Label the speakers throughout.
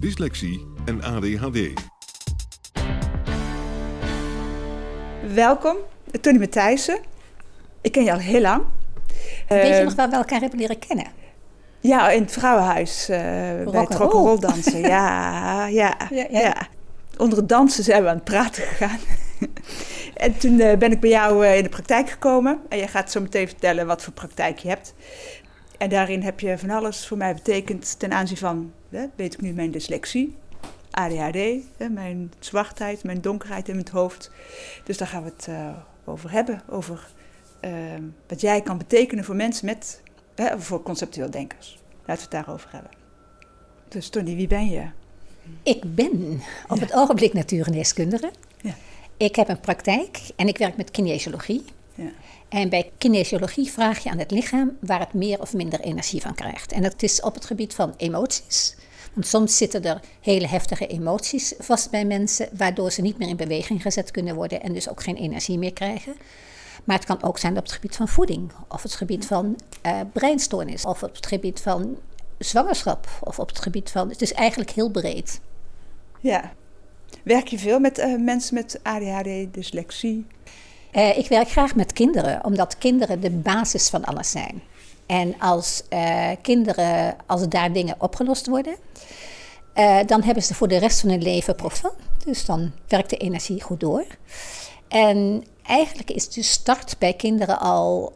Speaker 1: dyslexie en ADHD.
Speaker 2: Welkom, Tony Matthijssen. Ik ken je al heel lang.
Speaker 3: Weet je
Speaker 2: Eh,
Speaker 3: nog waar we elkaar hebben leren kennen?
Speaker 2: Ja, in het vrouwenhuis eh, bij het
Speaker 3: Rock'n'roll.
Speaker 2: dansen. Ja, ja,
Speaker 3: Ja,
Speaker 2: ja,
Speaker 3: ja.
Speaker 2: Onder het dansen zijn we aan het praten gegaan. en toen eh, ben ik bij jou in de praktijk gekomen. En jij gaat zo meteen vertellen wat voor praktijk je hebt. En daarin heb je van alles voor mij betekend ten aanzien van, hè, weet ik nu, mijn dyslexie, ADHD, hè, mijn zwartheid, mijn donkerheid in het hoofd. Dus daar gaan we het eh, over hebben, over eh, wat jij kan betekenen voor mensen met, hè, voor conceptueel denkers. Laten we het daarover hebben. Dus Tony, wie ben je?
Speaker 3: Ik ben op het ogenblik natuurgeneeskundige.
Speaker 2: Ja.
Speaker 3: Ik heb een praktijk en ik werk met kinesiologie.
Speaker 2: Ja.
Speaker 3: En bij kinesiologie vraag je aan het lichaam waar het meer of minder energie van krijgt. En dat is op het gebied van emoties. Want soms zitten er hele heftige emoties vast bij mensen, waardoor ze niet meer in beweging gezet kunnen worden en dus ook geen energie meer krijgen. Maar het kan ook zijn op het gebied van voeding, of het gebied van eh, breinstoornis, of op het gebied van zwangerschap, of op het gebied van. Het is eigenlijk heel breed.
Speaker 2: ja. Werk je veel met eh, mensen met ADHD, dyslexie?
Speaker 3: Eh, ik werk graag met kinderen, omdat kinderen de basis van alles zijn. En als eh, kinderen, als daar dingen opgelost worden, eh, dan hebben ze voor de rest van hun leven profit. Dus dan werkt de energie goed door. En eigenlijk is de start bij kinderen al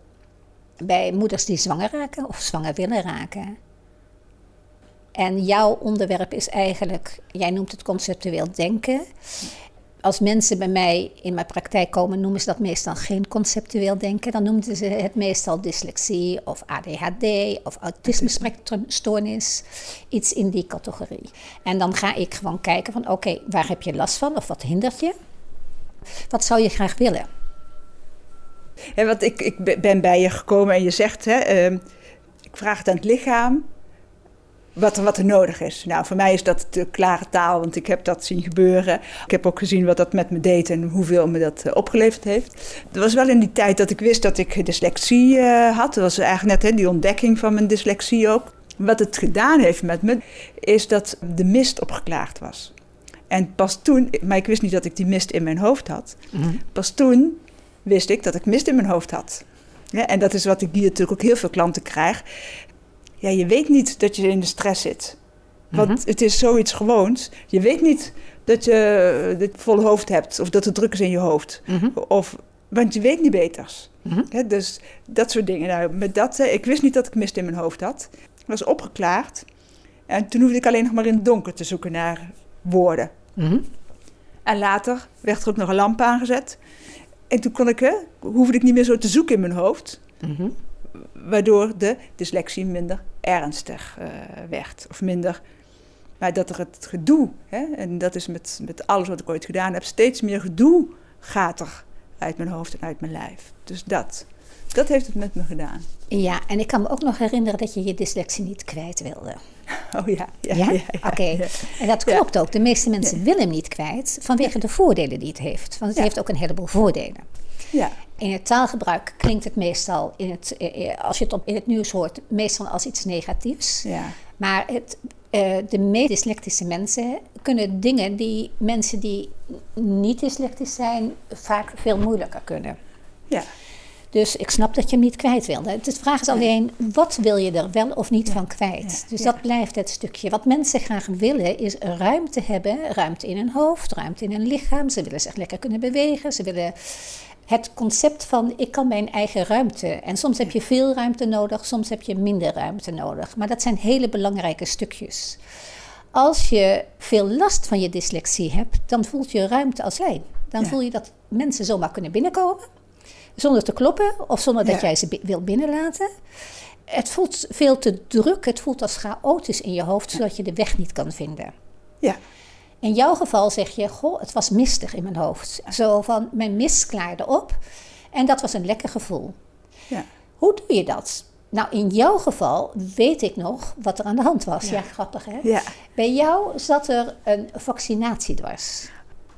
Speaker 3: bij moeders die zwanger raken of zwanger willen raken. En jouw onderwerp is eigenlijk, jij noemt het conceptueel denken. Als mensen bij mij in mijn praktijk komen, noemen ze dat meestal geen conceptueel denken. Dan noemen ze het meestal dyslexie of ADHD of autisme-spectrumstoornis. Iets in die categorie. En dan ga ik gewoon kijken van oké, waar heb je last van of wat hindert je? Wat zou je graag willen?
Speaker 2: Want ik, ik be- ben bij je gekomen en je zegt, hè, ehm, ik vraag het aan het lichaam wat er, wat er nodig is. Nou, voor mij is dat de klare taal, want ik heb dat zien gebeuren. Ik heb ook gezien wat dat met me deed en hoeveel me dat eh, opgeleverd heeft. Er was wel in die tijd dat ik wist dat ik dyslexie eh, had. Dat was eigenlijk net hè, die ontdekking van mijn dyslexie ook. Wat het gedaan heeft met me, is dat de mist opgeklaard was. En pas toen, maar ik wist niet dat ik die mist in mijn hoofd had. Pas toen wist ik dat ik mist in mijn hoofd had. Ja, en dat is wat ik hier natuurlijk ook heel veel klanten krijg. Ja, je weet niet dat je in de stress zit. Want
Speaker 3: Mhm.
Speaker 2: het is zoiets gewoons. Je weet niet dat je dit volle hoofd hebt of dat er druk is in je hoofd.
Speaker 3: Mhm.
Speaker 2: Of, want je weet niet beters.
Speaker 3: Mhm.
Speaker 2: Dus dat soort dingen. Nou, met dat, hè, ik wist niet dat ik mist in mijn hoofd had. Het was opgeklaard. En toen hoefde ik alleen nog maar in het donker te zoeken naar woorden. En later werd er ook nog een lamp aangezet. En toen kon ik, hè, hoefde ik niet meer zo te zoeken in mijn hoofd. Waardoor de dyslexie minder ernstig eh, werd. Of minder. Maar dat er het gedoe, hè, en dat is met, met alles wat ik ooit gedaan heb, steeds meer gedoe gaat er uit mijn hoofd en uit mijn lijf. Dus dat. Dat heeft het met me gedaan.
Speaker 3: Ja, en ik kan me ook nog herinneren dat je je dyslexie niet kwijt wilde.
Speaker 2: Oh ja, ja,
Speaker 3: Ja?
Speaker 2: ja. ja,
Speaker 3: Oké. En dat klopt ook. De meeste mensen willen hem niet kwijt vanwege de voordelen die het heeft. Want het heeft ook een heleboel voordelen.
Speaker 2: Ja,
Speaker 3: In het taalgebruik klinkt het meestal, in het, eh, eh, als je het op, in het nieuws hoort, meestal als iets negatiefs.
Speaker 2: ja.
Speaker 3: Maar het, eh, de meest dyslectische mensen kunnen dingen die mensen die niet dyslectisch zijn vaak veel moeilijker kunnen.
Speaker 2: ja.
Speaker 3: Dus ik snap dat je hem niet kwijt wil. De vraag is alleen, wat wil je er wel of niet van kwijt? Dus dat blijft het stukje. Wat mensen graag willen, is ruimte hebben. Ruimte in hun hoofd, ruimte in hun lichaam. Ze willen zich lekker kunnen bewegen. Ze willen het concept van ik kan mijn eigen ruimte. En soms heb je veel ruimte nodig, soms heb je minder ruimte nodig. Maar dat zijn hele belangrijke stukjes. Als je veel last van je dyslexie hebt, dan voelt je ruimte als lijn. Dan voel je dat mensen zomaar kunnen binnenkomen, zonder te kloppen of zonder dat jij ze wil binnenlaten. Het voelt veel te druk, het voelt als chaotisch in je hoofd, zodat je de weg niet kan vinden.
Speaker 2: Ja.
Speaker 3: In jouw geval zeg je, goh, het was mistig in mijn hoofd. Zo van, mijn mist klaarde op en dat was een lekker gevoel.
Speaker 2: Ja.
Speaker 3: Hoe doe je dat? Nou, in jouw geval weet ik nog wat er aan de hand was. Ja, grappig hè?
Speaker 2: Ja.
Speaker 3: Bij jou zat er een vaccinatie dwars.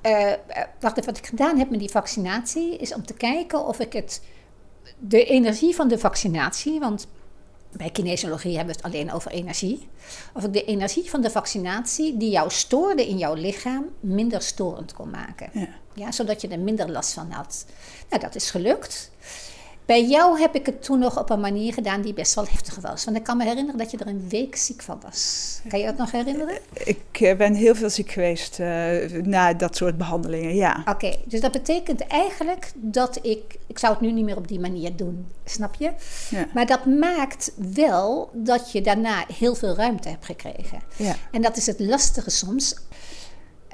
Speaker 3: Uh, wacht even, wat ik gedaan heb met die vaccinatie is om te kijken of ik het, de energie van de vaccinatie, want bij kinesiologie hebben we het alleen over energie, of ik de energie van de vaccinatie die jou stoorde in jouw lichaam minder storend kon maken.
Speaker 2: Ja.
Speaker 3: Ja, zodat je er minder last van had. Nou, dat is gelukt. Bij jou heb ik het toen nog op een manier gedaan die best wel heftig was. Want ik kan me herinneren dat je er een week ziek van was. Kan je dat nog herinneren?
Speaker 2: Ik eh, ben heel veel ziek geweest uh, na dat soort behandelingen, ja.
Speaker 3: Oké, dus dat betekent eigenlijk dat ik... Ik zou het nu niet meer op die manier doen, snap je?
Speaker 2: Ja.
Speaker 3: Maar dat maakt wel dat je daarna heel veel ruimte hebt gekregen.
Speaker 2: Ja.
Speaker 3: En dat is het lastige soms.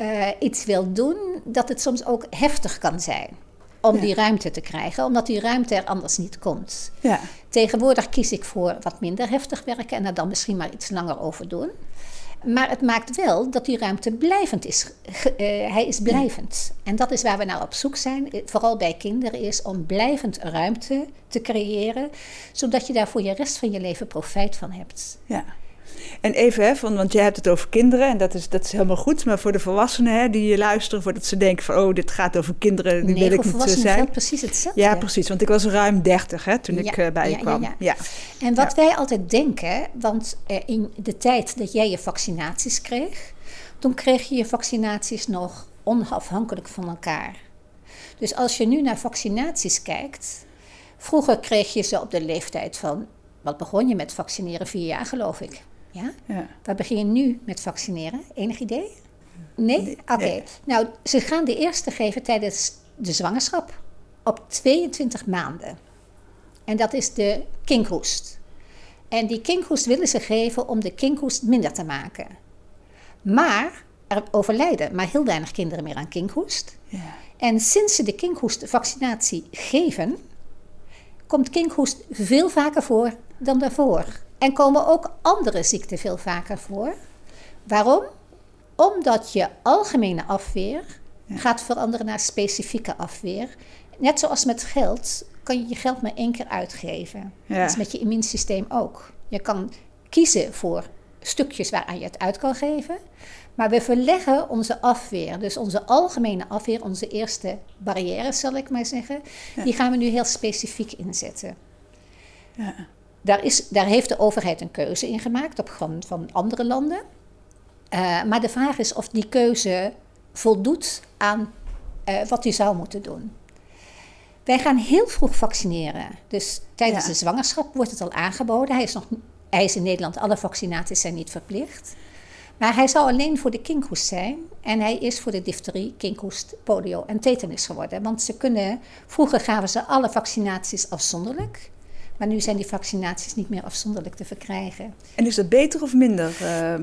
Speaker 3: Uh, iets wil doen, dat het soms ook heftig kan zijn om
Speaker 2: Ja.
Speaker 3: die ruimte te krijgen, omdat die ruimte er anders niet komt.
Speaker 2: Ja,
Speaker 3: Tegenwoordig kies ik voor wat minder heftig werken en er dan misschien maar iets langer over doen. Maar het maakt wel dat die ruimte blijvend is. Eh, hij is blijvend. En dat is waar we naar op zoek zijn, eh, vooral bij kinderen, is om blijvend ruimte te creëren, zodat je daar voor je rest van je leven profijt van hebt.
Speaker 2: ja. En even, hè, van, want jij hebt het over kinderen en dat is, dat is helemaal goed. Maar voor de volwassenen hè, die luisteren, voordat ze denken van... oh, dit gaat over kinderen, die
Speaker 3: nee,
Speaker 2: wil ik niet
Speaker 3: volwassenen
Speaker 2: zijn.
Speaker 3: precies hetzelfde.
Speaker 2: Ja, precies. Want ik was ruim 30 hè, toen
Speaker 3: Ja,
Speaker 2: ik eh, bij je
Speaker 3: ja,
Speaker 2: kwam.
Speaker 3: ja,
Speaker 2: Ja,
Speaker 3: En wat wij altijd denken, want eh, in de tijd dat jij je vaccinaties kreeg, toen kreeg je je vaccinaties nog onafhankelijk van elkaar. Dus als je nu naar vaccinaties kijkt, vroeger kreeg je ze op de leeftijd van, wat begon je met vaccineren? Vier jaar geloof ik. Ja?
Speaker 2: ja.
Speaker 3: Waar begin je nu met vaccineren? Enig idee? Nee? Oké.
Speaker 2: nee.
Speaker 3: Nou, ze gaan de eerste geven tijdens de zwangerschap op 22 maanden. En dat is de kinkhoest. En die kinkhoest willen ze geven om de kinkhoest minder te maken. Maar er overlijden maar heel weinig kinderen meer aan kinkhoest.
Speaker 2: ja.
Speaker 3: En sinds ze de kinkhoestvaccinatie geven, komt kinkhoest veel vaker voor dan daarvoor. En komen ook andere ziekten veel vaker voor. Waarom? Omdat je algemene afweer gaat veranderen naar specifieke afweer. Net zoals met geld kan je je geld maar één keer uitgeven.
Speaker 2: Ja.
Speaker 3: Dat is met je immuunsysteem ook. Je kan kiezen voor stukjes waaraan je het uit kan geven. Maar we verleggen onze afweer, dus onze algemene afweer, onze eerste barrières zal ik maar zeggen, die gaan we nu heel specifiek inzetten.
Speaker 2: Ja.
Speaker 3: Daar, is, daar heeft de overheid een keuze in gemaakt op grond van andere landen. Eh, maar de vraag is of die keuze voldoet aan eh, wat die zou moeten doen. Wij gaan heel vroeg vaccineren. Dus tijdens
Speaker 2: Ja.
Speaker 3: de zwangerschap wordt het al aangeboden. Hij is, nog, hij is in Nederland, alle vaccinaties zijn niet verplicht. Maar hij zou alleen voor de kinkhoest zijn. En hij is voor de difterie, kinkhoest, polio en tetanus geworden. Want ze kunnen, vroeger gaven ze alle vaccinaties afzonderlijk. Maar nu zijn die vaccinaties niet meer afzonderlijk te verkrijgen.
Speaker 2: En is dat beter of minder? eh?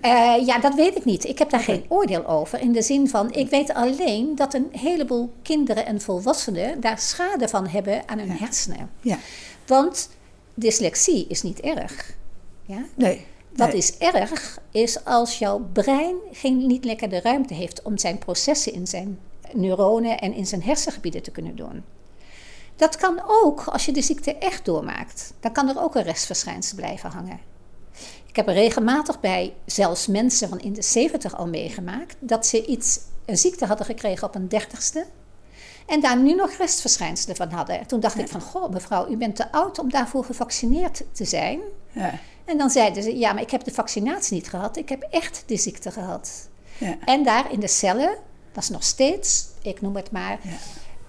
Speaker 3: Eh, ja, dat weet ik niet. Ik heb daar geen oordeel over. In de zin van, ik weet alleen dat een heleboel kinderen en volwassenen daar schade van hebben aan hun hersenen.
Speaker 2: ja.
Speaker 3: Want dyslexie is niet erg. Ja?
Speaker 2: Nee.
Speaker 3: Wat
Speaker 2: nee.
Speaker 3: is erg, is als jouw brein geen, niet lekker de ruimte heeft om zijn processen in zijn neuronen en in zijn hersengebieden te kunnen doen. Dat kan ook als je de ziekte echt doormaakt. Dan kan er ook een restverschijnsel blijven hangen. Ik heb er regelmatig bij, zelfs mensen van in de 70 al meegemaakt, dat ze iets, een ziekte hadden gekregen op een dertigste. En daar nu nog restverschijnselen van hadden. Toen dacht ik van, goh mevrouw, u bent te oud om daarvoor gevaccineerd te zijn.
Speaker 2: Ja.
Speaker 3: En dan zeiden ze, ja, maar ik heb de vaccinatie niet gehad. Ik heb echt de ziekte gehad.
Speaker 2: Ja.
Speaker 3: En daar in de cellen was nog steeds, ik noem het maar,
Speaker 2: Ja.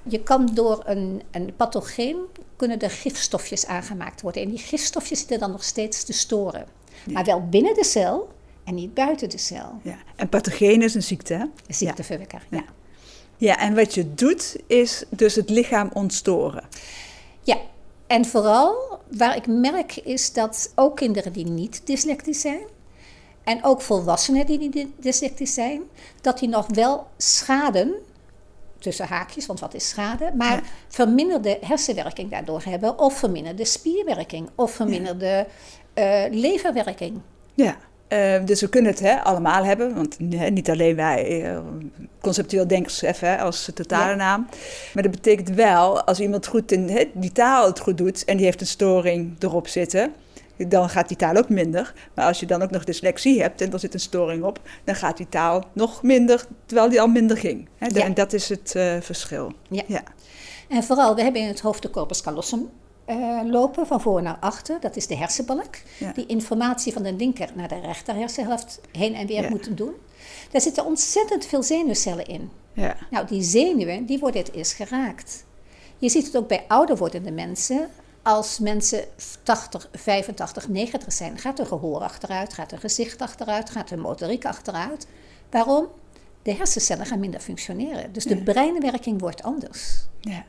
Speaker 3: Je kan door een, een pathogeen kunnen er gifstofjes aangemaakt worden. En die gifstofjes zitten dan nog steeds te storen. Maar wel binnen de cel en niet buiten de cel.
Speaker 2: Ja. En pathogeen is een ziekte, hè?
Speaker 3: Een ziekteverwekker, ja.
Speaker 2: Ja. Ja, en wat je doet is dus het lichaam ontstoren.
Speaker 3: Ja, en vooral waar ik merk is dat ook kinderen die niet dyslectisch zijn, en ook volwassenen die niet dyslectisch zijn, dat die nog wel schaden, tussen haakjes, want wat is schade, maar
Speaker 2: Ja.
Speaker 3: verminderde hersenwerking daardoor hebben, of verminderde spierwerking, of verminderde eh, leverwerking.
Speaker 2: Ja. Eh, dus we kunnen het hè, allemaal hebben, want hè, niet alleen wij, eh, conceptueel denkers even hè, als totale
Speaker 3: Ja.
Speaker 2: naam. Maar dat betekent wel, als iemand goed in hè, die taal het goed doet en die heeft een storing erop zitten, dan gaat die taal ook minder. Maar als je dan ook nog dyslexie hebt en er zit een storing op, dan gaat die taal nog minder, terwijl die al minder ging.
Speaker 3: Ja.
Speaker 2: En dat is het eh, verschil.
Speaker 3: Ja.
Speaker 2: Ja.
Speaker 3: En vooral, we hebben in het hoofd de corpus callosum eh, lopen, van voor naar achter. Dat is de hersenbalk.
Speaker 2: Ja.
Speaker 3: Die informatie van de linker naar de rechter hersenhelft heen en weer moet doen. Daar zitten ontzettend veel zenuwcellen in.
Speaker 2: Ja.
Speaker 3: Nou, die zenuwen, die worden het eerst geraakt. Je ziet het ook bij ouder wordende mensen. Als mensen 80, 85, 90 zijn, gaat hun gehoor achteruit, gaat hun gezicht achteruit, gaat hun motoriek achteruit. Waarom? De hersencellen gaan minder functioneren. Dus de breinwerking wordt anders.
Speaker 2: ja.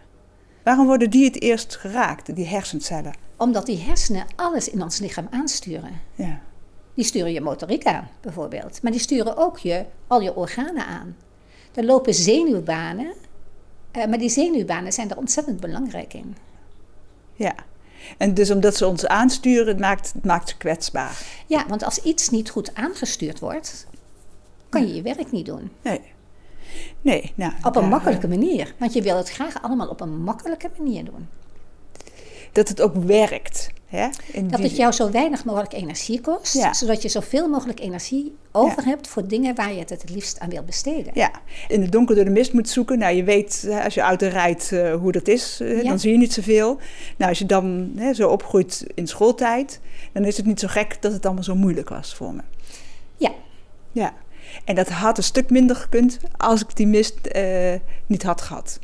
Speaker 2: Waarom worden die het eerst geraakt, die hersencellen?
Speaker 3: Omdat die hersenen alles in ons lichaam aansturen.
Speaker 2: Ja.
Speaker 3: Die sturen je motoriek aan, bijvoorbeeld. Maar die sturen ook je, al je organen aan. Er lopen zenuwbanen. eh, maar die zenuwbanen zijn er ontzettend belangrijk in.
Speaker 2: Ja. En dus omdat ze ons aansturen, het maakt, het maakt ze kwetsbaar.
Speaker 3: Ja, want als iets niet goed aangestuurd wordt, kan je je werk niet doen.
Speaker 2: Nee. Nee, nou...
Speaker 3: Op een makkelijke manier. Want je wil het graag allemaal op een makkelijke manier doen.
Speaker 2: Dat het ook werkt. Hè? In
Speaker 3: Dat
Speaker 2: die-
Speaker 3: het jou zo weinig mogelijk energie kost,
Speaker 2: Ja.
Speaker 3: zodat je zoveel mogelijk energie over hebt voor dingen waar je het het liefst aan wil besteden.
Speaker 2: Ja, in het donker door de mist moet zoeken. Nou, je weet hè, als je auto rijdt eh, hoe dat is, eh,
Speaker 3: Ja.
Speaker 2: dan zie je niet zoveel. Nou, als je dan hè, zo opgroeit in schooltijd, dan is het niet zo gek dat het allemaal zo moeilijk was voor me.
Speaker 3: Ja,
Speaker 2: Ja, en dat had een stuk minder gekund als ik die mist eh, niet had gehad.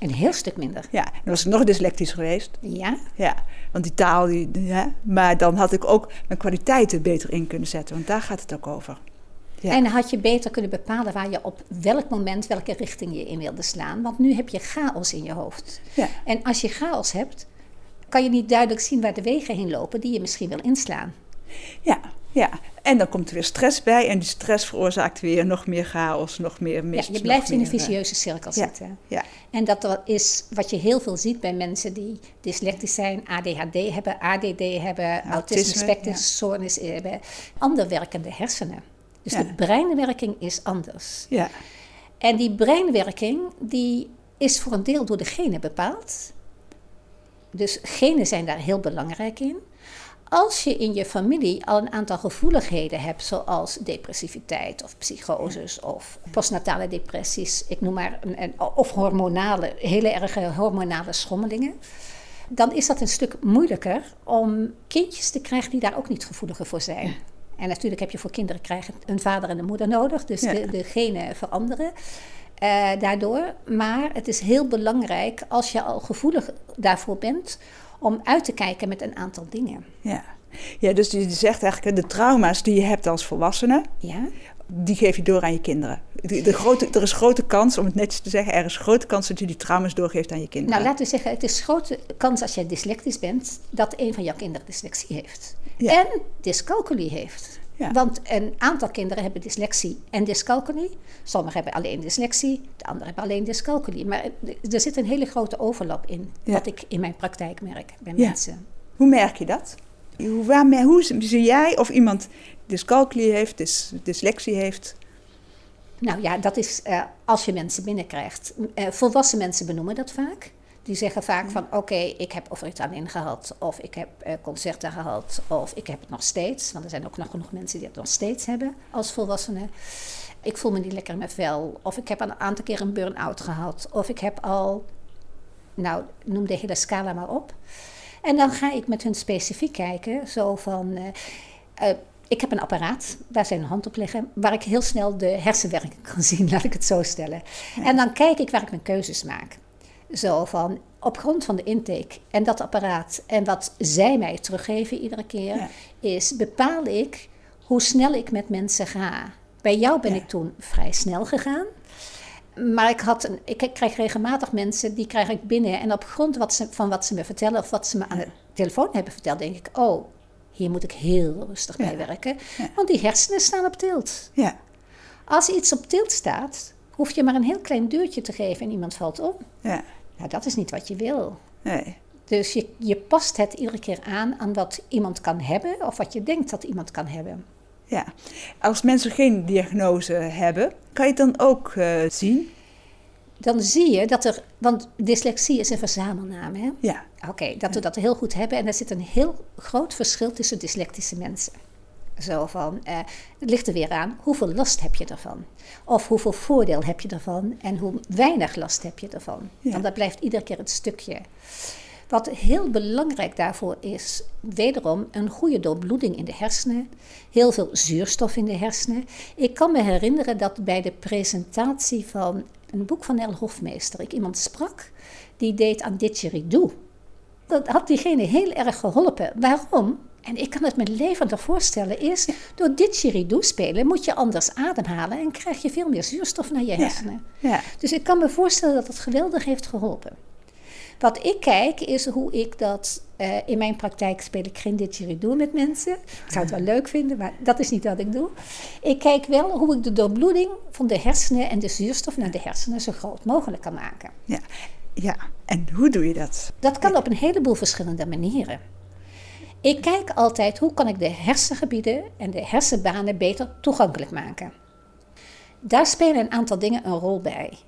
Speaker 3: Een heel stuk minder.
Speaker 2: Ja, dan was ik nog dyslectisch geweest.
Speaker 3: Ja,
Speaker 2: Ja, want die taal, die, ja, maar dan had ik ook mijn kwaliteiten beter in kunnen zetten, want daar gaat het ook over. Ja.
Speaker 3: En had je beter kunnen bepalen waar je op welk moment welke richting je in wilde slaan. Want nu heb je chaos in je hoofd.
Speaker 2: Ja.
Speaker 3: En als je chaos hebt, kan je niet duidelijk zien waar de wegen heen lopen die je misschien wil inslaan.
Speaker 2: Ja, ja, en dan komt er weer stress bij en die stress veroorzaakt weer nog meer chaos, nog meer
Speaker 3: Ja,
Speaker 2: mist.
Speaker 3: je
Speaker 2: nog
Speaker 3: blijft in een vicieuze cirkel
Speaker 2: ja.
Speaker 3: zitten.
Speaker 2: Ja,
Speaker 3: En dat is wat je heel veel ziet bij mensen die dyslectisch zijn, ADHD hebben, ADD hebben, autisme spectrumstoornis hebben, ander werkende hersenen. Dus
Speaker 2: Ja.
Speaker 3: de breinwerking is anders.
Speaker 2: ja,
Speaker 3: En die breinwerking die is voor een deel door de genen bepaald. Dus genen zijn daar heel belangrijk in. Als je in je familie al een aantal gevoeligheden hebt, zoals depressiviteit of psychoses of postnatale depressies, ik noem maar, een, een- of hormonale, hele erge hormonale schommelingen, dan is dat een stuk moeilijker om kindjes te krijgen die daar ook niet gevoeliger voor zijn. En natuurlijk heb je voor kinderen krijgen een vader en een moeder nodig, dus
Speaker 2: Ja.
Speaker 3: de, de genen veranderen eh, daardoor. Maar het is heel belangrijk als je al gevoelig daarvoor bent, om uit te kijken met een aantal dingen.
Speaker 2: ja. Ja, dus je zegt eigenlijk, de trauma's die je hebt als volwassene,
Speaker 3: Ja?
Speaker 2: die geef je door aan je kinderen. De, de grote, er is grote kans, om het netjes te zeggen, er is grote kans dat je die trauma's doorgeeft aan je kinderen.
Speaker 3: Nou, laten we zeggen, het is grote kans als jij dyslectisch bent, dat een van jouw kinderen dyslexie heeft.
Speaker 2: Ja.
Speaker 3: En dyscalculie heeft.
Speaker 2: Ja.
Speaker 3: Want een aantal kinderen hebben dyslexie en dyscalculie. Sommigen hebben alleen dyslexie, de anderen hebben alleen dyscalculie. Maar er zit een hele grote overlap in,
Speaker 2: Ja.
Speaker 3: wat ik in mijn praktijk merk bij
Speaker 2: Ja.
Speaker 3: mensen.
Speaker 2: Hoe merk je dat? Hoe, waarmee, hoe zie jij of iemand dyscalculie heeft, dys, dyslexie heeft?
Speaker 3: Nou ja, dat is eh, als je mensen binnenkrijgt. Eh, volwassen mensen benoemen dat vaak. Die zeggen vaak van oké, ik heb Ritalin gehad, of ik heb eh concerten gehad, of ik heb het nog steeds. Want er zijn ook nog genoeg mensen die het nog steeds hebben als volwassenen. Ik voel me niet lekker in mijn vel, of ik heb een aantal keer een burn-out gehad, of ik heb al, nou noem de hele scala maar op. En dan ga ik met hun specifiek kijken, zo van, eh, eh, ik heb een apparaat, daar zijn een hand op leggen, waar ik heel snel de hersenwerking kan zien, laat ik het zo stellen. En dan kijk ik waar ik mijn keuzes maak. Zo van, op grond van de intake en dat apparaat en wat zij mij teruggeven iedere keer,
Speaker 2: Ja.
Speaker 3: is bepaal ik hoe snel ik met mensen ga. Bij jou ben
Speaker 2: Ja.
Speaker 3: ik toen vrij snel gegaan. Maar ik, had een, ik krijg regelmatig mensen, die krijg ik binnen. En op grond wat ze, van wat ze me vertellen of wat ze me aan de telefoon hebben verteld, denk ik, oh, hier moet ik heel rustig
Speaker 2: Ja.
Speaker 3: bij werken. Want die hersenen staan op tilt.
Speaker 2: Ja,
Speaker 3: Als iets op tilt staat, hoef je maar een heel klein deurtje te geven en iemand valt om.
Speaker 2: ja,
Speaker 3: Nou, dat is niet wat je wil.
Speaker 2: nee.
Speaker 3: Dus je, je past het iedere keer aan aan wat iemand kan hebben of wat je denkt dat iemand kan hebben.
Speaker 2: Ja. Als mensen geen diagnose hebben, kan je het dan ook eh, zien?
Speaker 3: Dan zie je dat er, want dyslexie is een verzamelnaam, hè?
Speaker 2: Ja,
Speaker 3: Oké, dat we dat heel goed hebben. En er zit een heel groot verschil tussen dyslectische mensen. Zo van, eh, het ligt er weer aan, hoeveel last heb je ervan? Of hoeveel voordeel heb je ervan en hoe weinig last heb je ervan?
Speaker 2: Ja.
Speaker 3: Want dat blijft iedere keer het stukje. Wat heel belangrijk daarvoor is, wederom een goede doorbloeding in de hersenen, heel veel zuurstof in de hersenen. Ik kan me herinneren dat bij de presentatie van een boek van Nel Hofmeester ik iemand sprak die deed aan didgeridoo. Dat had diegene heel erg geholpen. Waarom? En ik kan het me levendig voorstellen, is door didgeridoo spelen moet je anders ademhalen en krijg je veel meer zuurstof naar je hersenen.
Speaker 2: ja,
Speaker 3: Dus ik kan me voorstellen dat het geweldig heeft geholpen. Wat ik kijk is hoe ik dat eh, in mijn praktijk speel ik geen didgeridoo met mensen. Ik zou het wel leuk vinden, maar dat is niet wat ik doe. Ik kijk wel hoe ik de doorbloeding van de hersenen en de zuurstof naar de hersenen zo groot mogelijk kan maken.
Speaker 2: ja. Ja, en hoe doe je dat?
Speaker 3: Dat kan op een heleboel verschillende manieren. Ik kijk altijd hoe kan ik de hersengebieden en de hersenbanen beter toegankelijk maken. Daar spelen een aantal dingen een rol bij.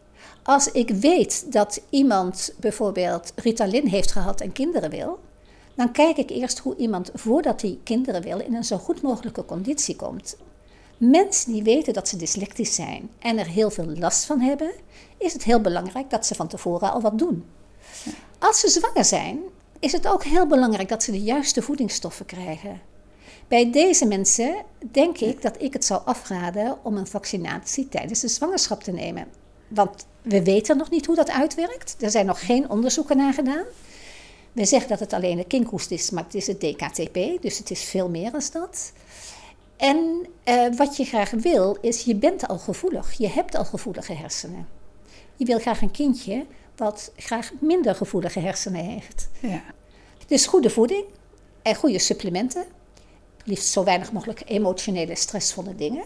Speaker 3: Als ik weet dat iemand bijvoorbeeld Ritalin heeft gehad en kinderen wil, dan kijk ik eerst hoe iemand voordat hij kinderen wil in een zo goed mogelijke conditie komt. Mensen die weten dat ze dyslectisch zijn en er heel veel last van hebben, is het heel belangrijk dat ze van tevoren al wat doen. Als ze zwanger zijn, is het ook heel belangrijk dat ze de juiste voedingsstoffen krijgen. Bij deze mensen denk ik dat ik het zou afraden om een vaccinatie tijdens de zwangerschap te nemen. Want we weten nog niet hoe dat uitwerkt. Er zijn nog geen onderzoeken naar gedaan. We zeggen dat het alleen de kinkhoest is, maar het is het DKTP, dus het is veel meer dan dat. En eh, wat je graag wil, is je bent al gevoelig. Je hebt al gevoelige hersenen. Je wil graag een kindje wat graag minder gevoelige hersenen heeft.
Speaker 2: Ja,
Speaker 3: Dus goede voeding en goede supplementen. Liefst zo weinig mogelijk emotionele stressvolle dingen.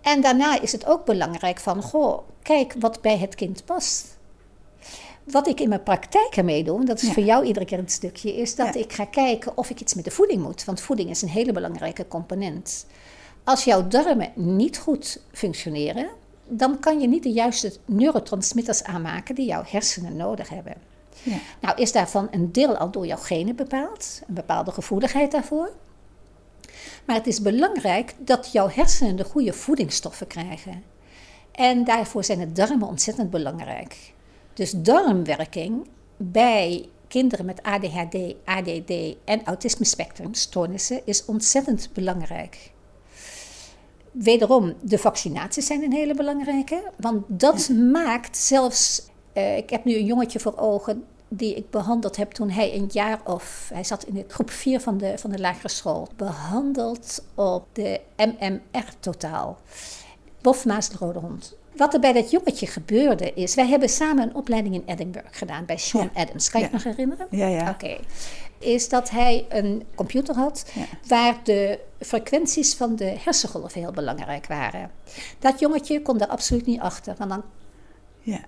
Speaker 3: En daarna is het ook belangrijk van, goh, kijk wat bij het kind past. Wat ik in mijn praktijk ermee doe, en dat is
Speaker 2: Ja.
Speaker 3: voor jou iedere keer een stukje, is dat
Speaker 2: Ja.
Speaker 3: ik ga kijken of ik iets met de voeding moet. Want voeding is een hele belangrijke component. Als jouw darmen niet goed functioneren, dan kan je niet de juiste neurotransmitters aanmaken die jouw hersenen nodig hebben.
Speaker 2: ja,
Speaker 3: Nou is daarvan een deel al door jouw genen bepaald, een bepaalde gevoeligheid daarvoor. Maar het is belangrijk dat jouw hersenen de goede voedingsstoffen krijgen. En daarvoor zijn de darmen ontzettend belangrijk. Dus darmwerking bij kinderen met ADHD, ADD en autisme spectrumstoornissen is ontzettend belangrijk. Wederom, de vaccinaties zijn een hele belangrijke, want dat maakt zelfs. eh, ik heb nu een jongetje voor ogen die ik behandeld heb toen hij een jaar of. Hij zat in de groep 4 van de, van de lagere school. Behandeld op de MMR-totaal. Bofmaas de rode hond. Wat er bij dat jongetje gebeurde is, wij hebben samen een opleiding in Edinburgh gedaan bij Sean Adams. Kan je
Speaker 2: Ja.
Speaker 3: het nog herinneren?
Speaker 2: ja, ja.
Speaker 3: Oké. Is dat hij een computer had
Speaker 2: Ja.
Speaker 3: waar de frequenties van de hersengolven heel belangrijk waren. Dat jongetje kon daar absoluut niet achter. Want dan,
Speaker 2: ja.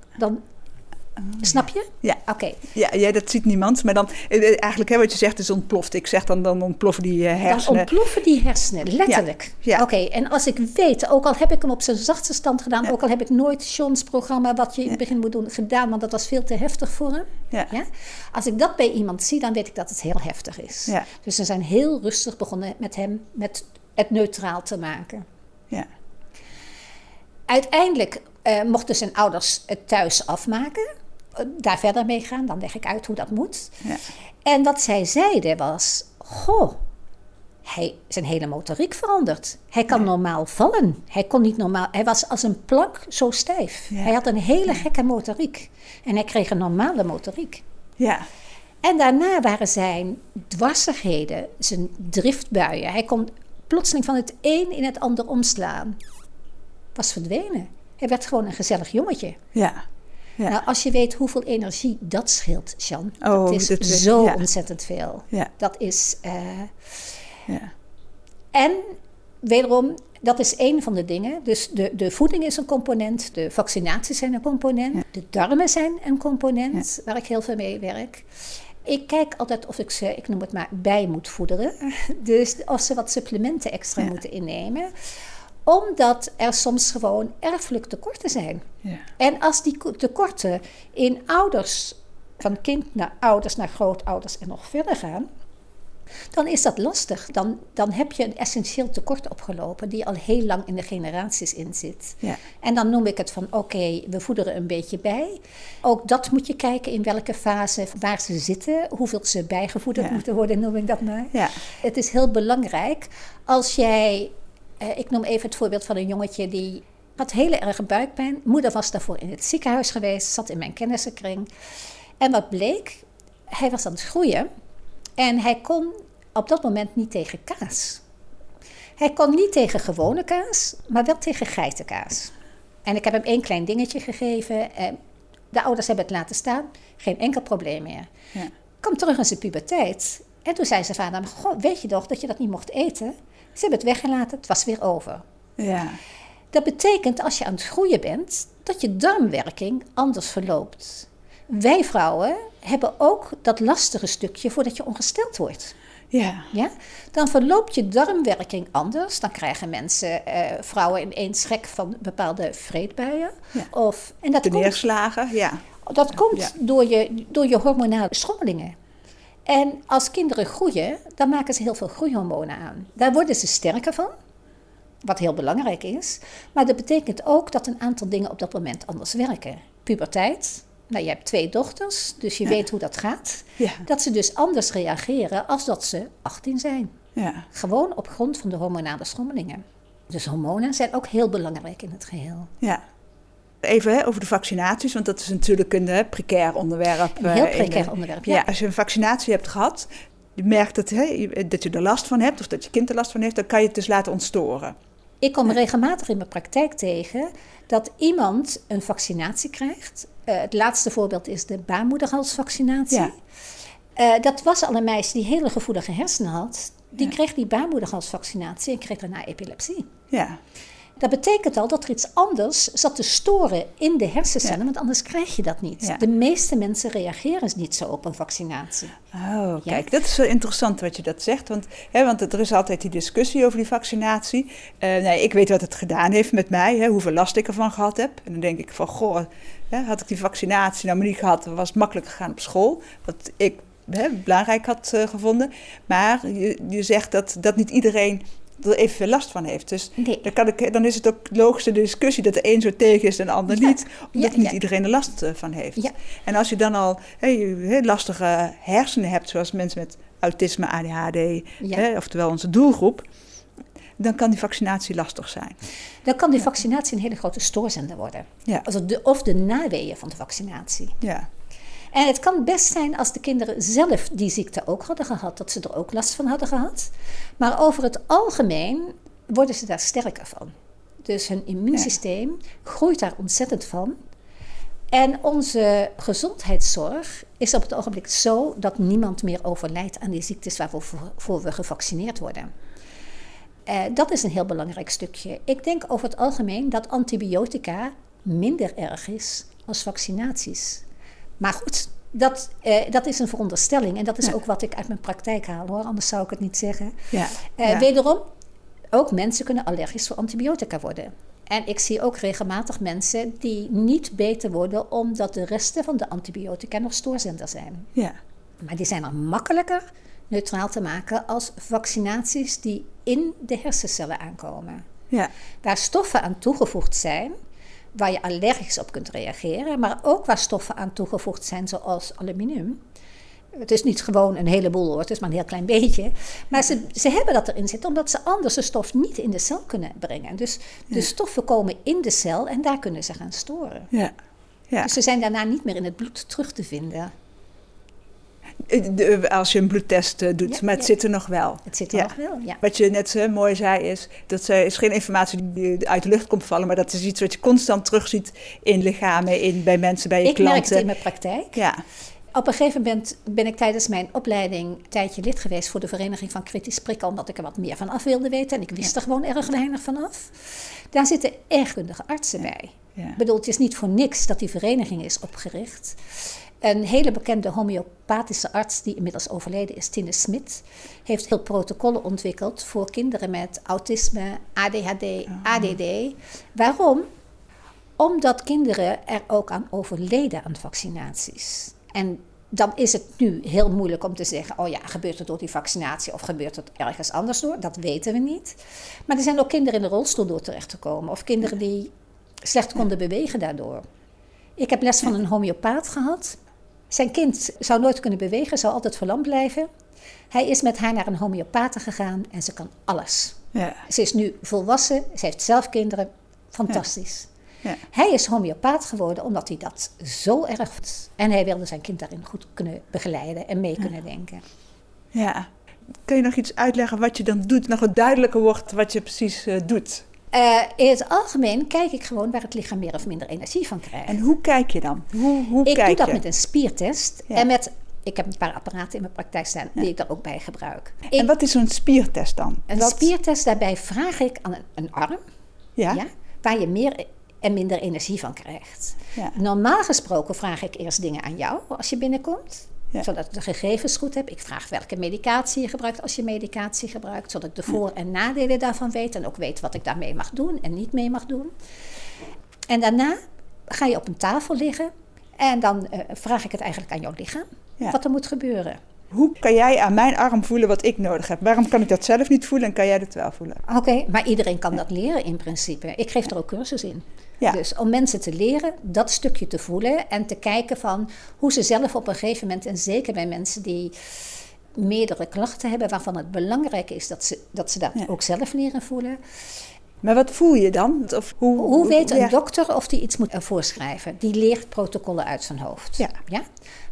Speaker 3: Dan snap je?
Speaker 2: Ja.
Speaker 3: Oké.
Speaker 2: Ja, ja, dat ziet niemand. Maar dan, eh, eigenlijk hè, wat je zegt is ontploft. Ik zeg dan, dan ontploffen die eh,
Speaker 3: Dan
Speaker 2: hersenen.
Speaker 3: ontploffen die hersenen, letterlijk.
Speaker 2: Ja, ja.
Speaker 3: Oké, en als ik weet, ook al heb ik hem op zijn zachtste stand gedaan, ook al heb ik nooit Sean's programma, wat je in het begin moet doen, gedaan, want dat was veel te heftig voor hem.
Speaker 2: Ja.
Speaker 3: Ja? Als ik dat bij iemand zie, dan weet ik dat het heel heftig is.
Speaker 2: Ja.
Speaker 3: Dus we zijn heel rustig begonnen met hem, met het neutraal te maken.
Speaker 2: Ja,
Speaker 3: Uiteindelijk eh, mochten zijn ouders het thuis afmaken. Daar verder mee gaan, dan leg ik uit hoe dat moet.
Speaker 2: ja,
Speaker 3: En wat zij zeiden was: Goh, hij, zijn hele motoriek veranderd. Hij kan normaal vallen. Hij kon niet normaal. Hij was als een plank zo stijf.
Speaker 2: Ja.
Speaker 3: Hij had een hele gekke motoriek. En hij kreeg een normale motoriek.
Speaker 2: Ja.
Speaker 3: En daarna waren zijn dwarsigheden, zijn driftbuien. Hij kon plotseling van het een in het ander omslaan. Was verdwenen. Hij werd gewoon een gezellig jongetje.
Speaker 2: Ja. Ja.
Speaker 3: Nou, als je weet hoeveel energie dat scheelt, Jan.
Speaker 2: Oh,
Speaker 3: dat is
Speaker 2: dat
Speaker 3: zo
Speaker 2: ja.
Speaker 3: ontzettend veel.
Speaker 2: Ja.
Speaker 3: Dat is. eh,
Speaker 2: Ja.
Speaker 3: en wederom, dat is één van de dingen. Dus de, de voeding is een component, de vaccinaties zijn een component, de darmen zijn een component waar ik heel veel mee werk. Ik kijk altijd of ik ze, ik noem het maar, bij moet voederen. Dus of ze wat supplementen extra moeten innemen. Omdat er soms gewoon erfelijk tekorten zijn.
Speaker 2: Ja.
Speaker 3: En als die ko- tekorten in ouders, van kind naar ouders, naar grootouders en nog verder gaan, dan is dat lastig. Dan, dan heb je een essentieel tekort opgelopen die al heel lang in de generaties in zit.
Speaker 2: Ja.
Speaker 3: En dan noem ik het van oké, we voederen een beetje bij. Ook dat moet je kijken in welke fase, waar ze zitten, hoeveel ze bijgevoederd
Speaker 2: Ja.
Speaker 3: moeten worden, noem ik dat maar.
Speaker 2: Ja.
Speaker 3: Het is heel belangrijk als jij, eh, ik noem even het voorbeeld van een jongetje die had hele erge buikpijn. Moeder was daarvoor in het ziekenhuis geweest, zat in mijn kennissenkring. En wat bleek, hij was aan het groeien en hij kon op dat moment niet tegen kaas. Hij kon niet tegen gewone kaas, maar wel tegen geitenkaas. En ik heb hem één klein dingetje gegeven. eh, De ouders hebben het laten staan, geen enkel probleem meer.
Speaker 2: Ja.
Speaker 3: Kwam terug in zijn puberteit. En toen zei zijn vader, Goh, weet je toch dat je dat niet mocht eten? Ze hebben het weggelaten, het was weer over.
Speaker 2: Ja.
Speaker 3: Dat betekent als je aan het groeien bent, dat je darmwerking anders verloopt. Wij vrouwen hebben ook dat lastige stukje voordat je ongesteld wordt.
Speaker 2: Ja.
Speaker 3: Ja? Dan verloopt je darmwerking anders. Dan krijgen mensen, eh, vrouwen ineens schrik van bepaalde vreedbuien.
Speaker 2: Ja.
Speaker 3: Of, en dat
Speaker 2: De
Speaker 3: komt,
Speaker 2: neerslagen. Ja.
Speaker 3: dat komt
Speaker 2: Ja.
Speaker 3: door, je, door je hormonale schommelingen. En als kinderen groeien, dan maken ze heel veel groeihormonen aan. Daar worden ze sterker van, wat heel belangrijk is. Maar dat betekent ook dat een aantal dingen op dat moment anders werken. Puberteit. Nou, je hebt twee dochters, dus je
Speaker 2: Ja.
Speaker 3: weet hoe dat gaat.
Speaker 2: Ja.
Speaker 3: Dat ze dus anders reageren als dat ze 18 zijn.
Speaker 2: Ja.
Speaker 3: Gewoon op grond van de hormonale schommelingen. Dus hormonen zijn ook heel belangrijk in het geheel.
Speaker 2: Ja. Even hè, over de vaccinaties, want dat is natuurlijk een hè, precair onderwerp.
Speaker 3: Een heel
Speaker 2: eh, de-
Speaker 3: precair onderwerp,
Speaker 2: Ja.
Speaker 3: ja.
Speaker 2: als je een vaccinatie hebt gehad, je merkt dat, hè, dat je er last van hebt of dat je kind er last van heeft, dan kan je het dus laten ontstoren.
Speaker 3: Ik kom regelmatig in mijn praktijk tegen dat iemand een vaccinatie krijgt. Eh, het laatste voorbeeld is de baarmoederhalsvaccinatie.
Speaker 2: Ja.
Speaker 3: Eh, dat was al een meisje die hele gevoelige hersenen had. Die
Speaker 2: Ja.
Speaker 3: kreeg die baarmoederhalsvaccinatie en kreeg daarna epilepsie.
Speaker 2: Ja.
Speaker 3: Dat betekent al dat er iets anders zat te storen in de hersencellen, want anders krijg je dat niet.
Speaker 2: Ja.
Speaker 3: De meeste mensen reageren niet zo op een vaccinatie.
Speaker 2: Oh, kijk, dat is wel interessant wat je dat zegt. Want, hè, want er is altijd die discussie over die vaccinatie. Eh, nee, ik weet wat het gedaan heeft met mij, hè, hoeveel last ik ervan gehad heb. En dan denk ik van, goh, hè, had ik die vaccinatie nou maar niet gehad, was het makkelijk gegaan op school. Wat ik hè, belangrijk had eh, gevonden. Maar je, je zegt dat, dat niet iedereen er evenveel last van heeft. Dus
Speaker 3: Nee.
Speaker 2: dan, kan ik, dan is het ook logische discussie dat de een zo tegen is en de ander
Speaker 3: Ja.
Speaker 2: niet. Omdat
Speaker 3: Ja,
Speaker 2: niet
Speaker 3: ja.
Speaker 2: iedereen er last eh, van heeft. En als je dan al hè, lastige hersenen hebt, zoals mensen met autisme, ADHD, hè, oftewel onze doelgroep, dan kan die vaccinatie lastig zijn.
Speaker 3: Dan kan die vaccinatie een hele grote stoorzender worden.
Speaker 2: Ja.
Speaker 3: Also de, of de naweeën van de vaccinatie.
Speaker 2: Ja,
Speaker 3: En het kan best zijn als de kinderen zelf die ziekte ook hadden gehad, dat ze er ook last van hadden gehad. Maar over het algemeen worden ze daar sterker van. Dus hun immuunsysteem groeit daar ontzettend van. En onze gezondheidszorg is op het ogenblik zo dat niemand meer overlijdt aan die ziektes waarvoor voor we gevaccineerd worden. Eh, dat is een heel belangrijk stukje. Ik denk over het algemeen dat antibiotica minder erg is als vaccinaties. Maar goed, dat, eh, dat is een veronderstelling. En dat is
Speaker 2: Ja.
Speaker 3: ook wat ik uit mijn praktijk haal hoor, anders zou ik het niet zeggen.
Speaker 2: ja,
Speaker 3: Eh,
Speaker 2: ja.
Speaker 3: Wederom, ook mensen kunnen allergisch voor antibiotica worden. En ik zie ook regelmatig mensen die niet beter worden omdat de resten van de antibiotica nog stoorzender zijn.
Speaker 2: ja,
Speaker 3: Maar die zijn er makkelijker neutraal te maken als vaccinaties die in de hersencellen aankomen.
Speaker 2: ja,
Speaker 3: Waar stoffen aan toegevoegd zijn, waar je allergisch op kunt reageren, maar ook waar stoffen aan toegevoegd zijn zoals aluminium, Het is niet gewoon een heleboel hoor, het is maar een heel klein beetje. Maar ze, ze hebben dat erin zitten omdat ze anders de stof niet in de cel kunnen brengen. Dus de stoffen komen in de cel en daar kunnen ze gaan storen.
Speaker 2: Ja. ja.
Speaker 3: Dus ze zijn daarna niet meer in het bloed terug te vinden.
Speaker 2: De- Als je een bloedtest eh, doet, maar het zit er nog wel.
Speaker 3: Het zit er nog wel, ja.
Speaker 2: Wat je net zo mooi zei is, dat eh, is geen informatie die uit de lucht komt vallen, maar dat is iets wat je constant terugziet in lichamen, in, bij mensen, bij je
Speaker 3: Ik merk het
Speaker 2: klanten.
Speaker 3: in mijn praktijk.
Speaker 2: Ja,
Speaker 3: Op een gegeven moment ben ik tijdens mijn opleiding een tijdje lid geweest voor de Vereniging van Kritisch Prikken, omdat ik er wat meer van af wilde weten. En ik wist er gewoon erg weinig van af. Daar zitten echt kundige artsen bij.
Speaker 2: ja.
Speaker 3: Ik bedoel, het is niet voor niks dat die vereniging is opgericht. Een hele bekende homeopathische arts, die inmiddels overleden is, Tine Smit, heeft heel protocollen ontwikkeld voor kinderen met autisme, ADHD, ADD. Waarom? Omdat kinderen er ook aan overleden aan vaccinaties. En dan is het nu heel moeilijk om te zeggen: oh ja, gebeurt het door die vaccinatie of gebeurt het ergens anders door? Dat weten we niet. Maar er zijn ook kinderen in de rolstoel door terecht te komen, of kinderen die slecht konden bewegen daardoor. Ik heb les van een homeopaat gehad. Zijn kind zou nooit kunnen bewegen, zou altijd verlamd blijven. Hij is met haar naar een homeopaat gegaan en ze kan alles.
Speaker 2: ja.
Speaker 3: Ze is nu volwassen, ze heeft zelf kinderen. Fantastisch.
Speaker 2: Ja.
Speaker 3: Hij is homeopaat geworden omdat hij dat zo erg vond. En hij wilde zijn kind daarin goed kunnen begeleiden en mee kunnen denken.
Speaker 2: ja. Kun je nog iets uitleggen wat je dan doet, nog wat duidelijker wordt wat je precies eh, doet?
Speaker 3: Eh, in het algemeen kijk ik gewoon waar het lichaam meer of minder energie van krijgt.
Speaker 2: En hoe kijk je dan? Hoe, hoe
Speaker 3: ik
Speaker 2: kijk
Speaker 3: doe dat
Speaker 2: je?
Speaker 3: met een spiertest
Speaker 2: Ja.
Speaker 3: en met... Ik heb een paar apparaten in mijn praktijk staan die ik daar ook bij gebruik.
Speaker 2: En wat is zo'n spiertest dan?
Speaker 3: een
Speaker 2: Wat-
Speaker 3: spiertest, daarbij vraag ik aan een, een arm,
Speaker 2: Ja?
Speaker 3: ja, waar je meer en minder energie van krijgt.
Speaker 2: Ja.
Speaker 3: Normaal gesproken vraag ik eerst dingen aan jou als je binnenkomt.
Speaker 2: Ja.
Speaker 3: Zodat ik de gegevens goed heb. Ik vraag welke medicatie je gebruikt als je medicatie gebruikt. Zodat ik de voor- en nadelen daarvan weet. En ook weet wat ik daarmee mag doen en niet mee mag doen. En daarna ga je op een tafel liggen. En dan eh, vraag ik het eigenlijk aan jouw lichaam.
Speaker 2: Ja.
Speaker 3: Wat er moet gebeuren.
Speaker 2: Hoe kan jij aan mijn arm voelen wat ik nodig heb? Waarom kan ik dat zelf niet voelen en kan jij dat wel voelen?
Speaker 3: Oké, maar iedereen kan dat leren in principe. Ik geef er ook cursus in.
Speaker 2: Ja.
Speaker 3: Dus om mensen te leren dat stukje te voelen en te kijken van hoe ze zelf op een gegeven moment, en zeker bij mensen die meerdere klachten hebben, waarvan het belangrijk is dat ze dat, ze dat
Speaker 2: Ja.
Speaker 3: ook zelf leren voelen.
Speaker 2: Maar wat voel je dan? Of hoe,
Speaker 3: Hoe weet een
Speaker 2: ja.
Speaker 3: dokter of die iets moet eh, voorschrijven? Die leert protocollen uit zijn hoofd.
Speaker 2: Ja.